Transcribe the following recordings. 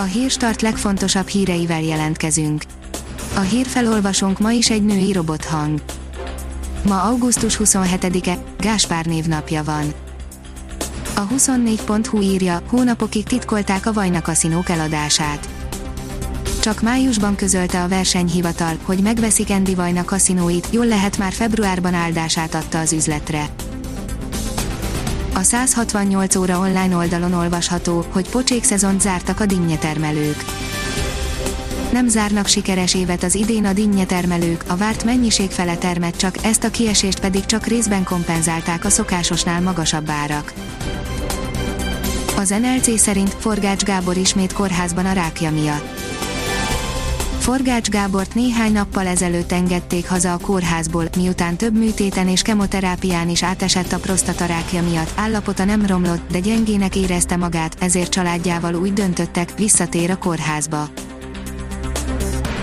A hírstart legfontosabb híreivel jelentkezünk. A hírfelolvasónk ma is egy női robothang. Ma augusztus 27-e, Gáspár névnapja van. A 24.hu írja, hónapokig titkolták a Vajna kaszinók eladását. Csak májusban közölte a versenyhivatal, hogy megveszik Andy Vajna kaszinóit, jól lehet már februárban áldását adta az üzletre. A 168 óra online oldalon olvasható, hogy pocsék szezont zártak a termelők. Nem zárnak sikeres évet az idén a termelők, a várt mennyiség fele termet csak, ezt a kiesést pedig csak részben kompenzálták a szokásosnál magasabb árak. Az NLC szerint Forgács Gábor ismét kórházban a rákja miatt. Forgács Gábort néhány nappal ezelőtt engedték haza a kórházból, miután több műtéten és kemoterápián is átesett a prostatarákja miatt. Állapota nem romlott, de gyengének érezte magát, ezért családjával úgy döntöttek, visszatér a kórházba.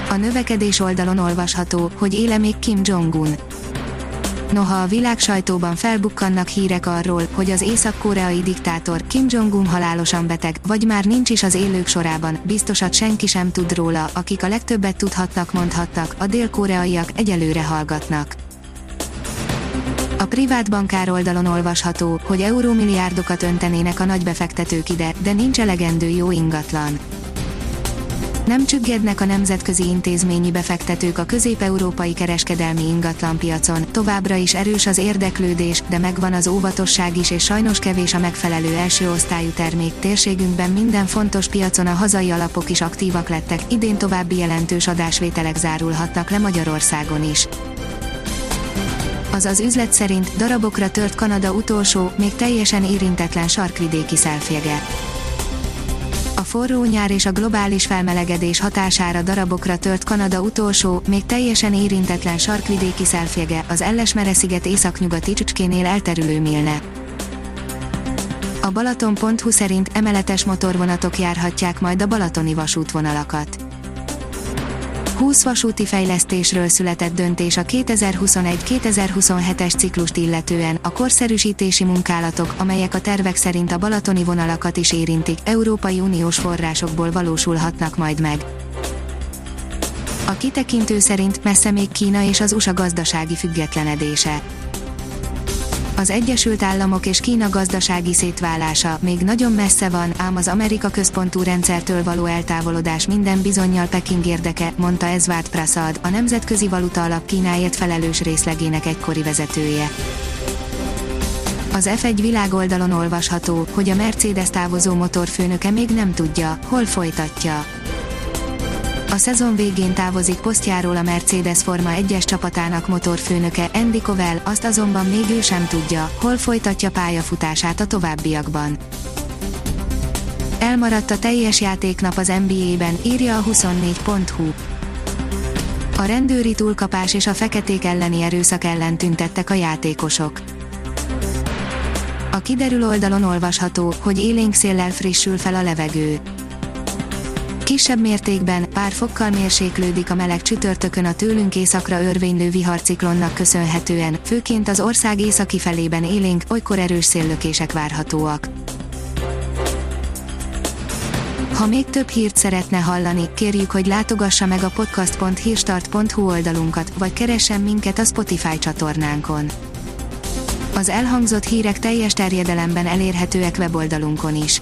A növekedés oldalon olvasható, hogy éle még Kim Jong-un. Noha a világ sajtóban felbukkannak hírek arról, hogy az észak-koreai diktátor Kim Jong-un halálosan beteg, vagy már nincs is az élők sorában, biztosat senki sem tud róla, akik a legtöbbet tudhatnak mondhattak, a dél-koreaiak egyelőre hallgatnak. A privát bankár oldalon olvasható, hogy eurómilliárdokat öntenének a nagybefektetők ide, de nincs elegendő jó ingatlan nem csüggednek a nemzetközi intézményi befektetők a közép-európai kereskedelmi ingatlanpiacon, továbbra is erős az érdeklődés, de megvan az óvatosság is és sajnos kevés a megfelelő első osztályú termék. Térségünkben minden fontos piacon a hazai alapok is aktívak lettek, idén további jelentős adásvételek zárulhatnak le Magyarországon is. Az az üzlet szerint darabokra tört Kanada utolsó, még teljesen érintetlen sarkvidéki szelfjege a forró nyár és a globális felmelegedés hatására darabokra tört Kanada utolsó, még teljesen érintetlen sarkvidéki szelfjege, az Ellesmere-sziget északnyugati csücskénél elterülő Milne. A Balaton.hu szerint emeletes motorvonatok járhatják majd a balatoni vasútvonalakat. 20 vasúti fejlesztésről született döntés a 2021-2027-es ciklust illetően, a korszerűsítési munkálatok, amelyek a tervek szerint a balatoni vonalakat is érintik, Európai Uniós forrásokból valósulhatnak majd meg. A kitekintő szerint messze még Kína és az USA gazdasági függetlenedése az Egyesült Államok és Kína gazdasági szétválása még nagyon messze van, ám az Amerika központú rendszertől való eltávolodás minden bizonyal Peking érdeke, mondta Ezvárd Prasad, a Nemzetközi Valuta Alap Kínáért felelős részlegének egykori vezetője. Az F1 világoldalon olvasható, hogy a Mercedes távozó motorfőnöke még nem tudja, hol folytatja a szezon végén távozik posztjáról a Mercedes Forma 1-es csapatának motorfőnöke Andy Covell, azt azonban még ő sem tudja, hol folytatja pályafutását a továbbiakban. Elmaradt a teljes játéknap az NBA-ben, írja a 24.hu. A rendőri túlkapás és a feketék elleni erőszak ellen tüntettek a játékosok. A kiderül oldalon olvasható, hogy élénk széllel frissül fel a levegő. Kisebb mértékben, pár fokkal mérséklődik a meleg csütörtökön a tőlünk északra örvénylő viharciklonnak köszönhetően, főként az ország északi felében élénk, olykor erős széllökések várhatóak. Ha még több hírt szeretne hallani, kérjük, hogy látogassa meg a podcast.hírstart.hu oldalunkat, vagy keressen minket a Spotify csatornánkon. Az elhangzott hírek teljes terjedelemben elérhetőek weboldalunkon is.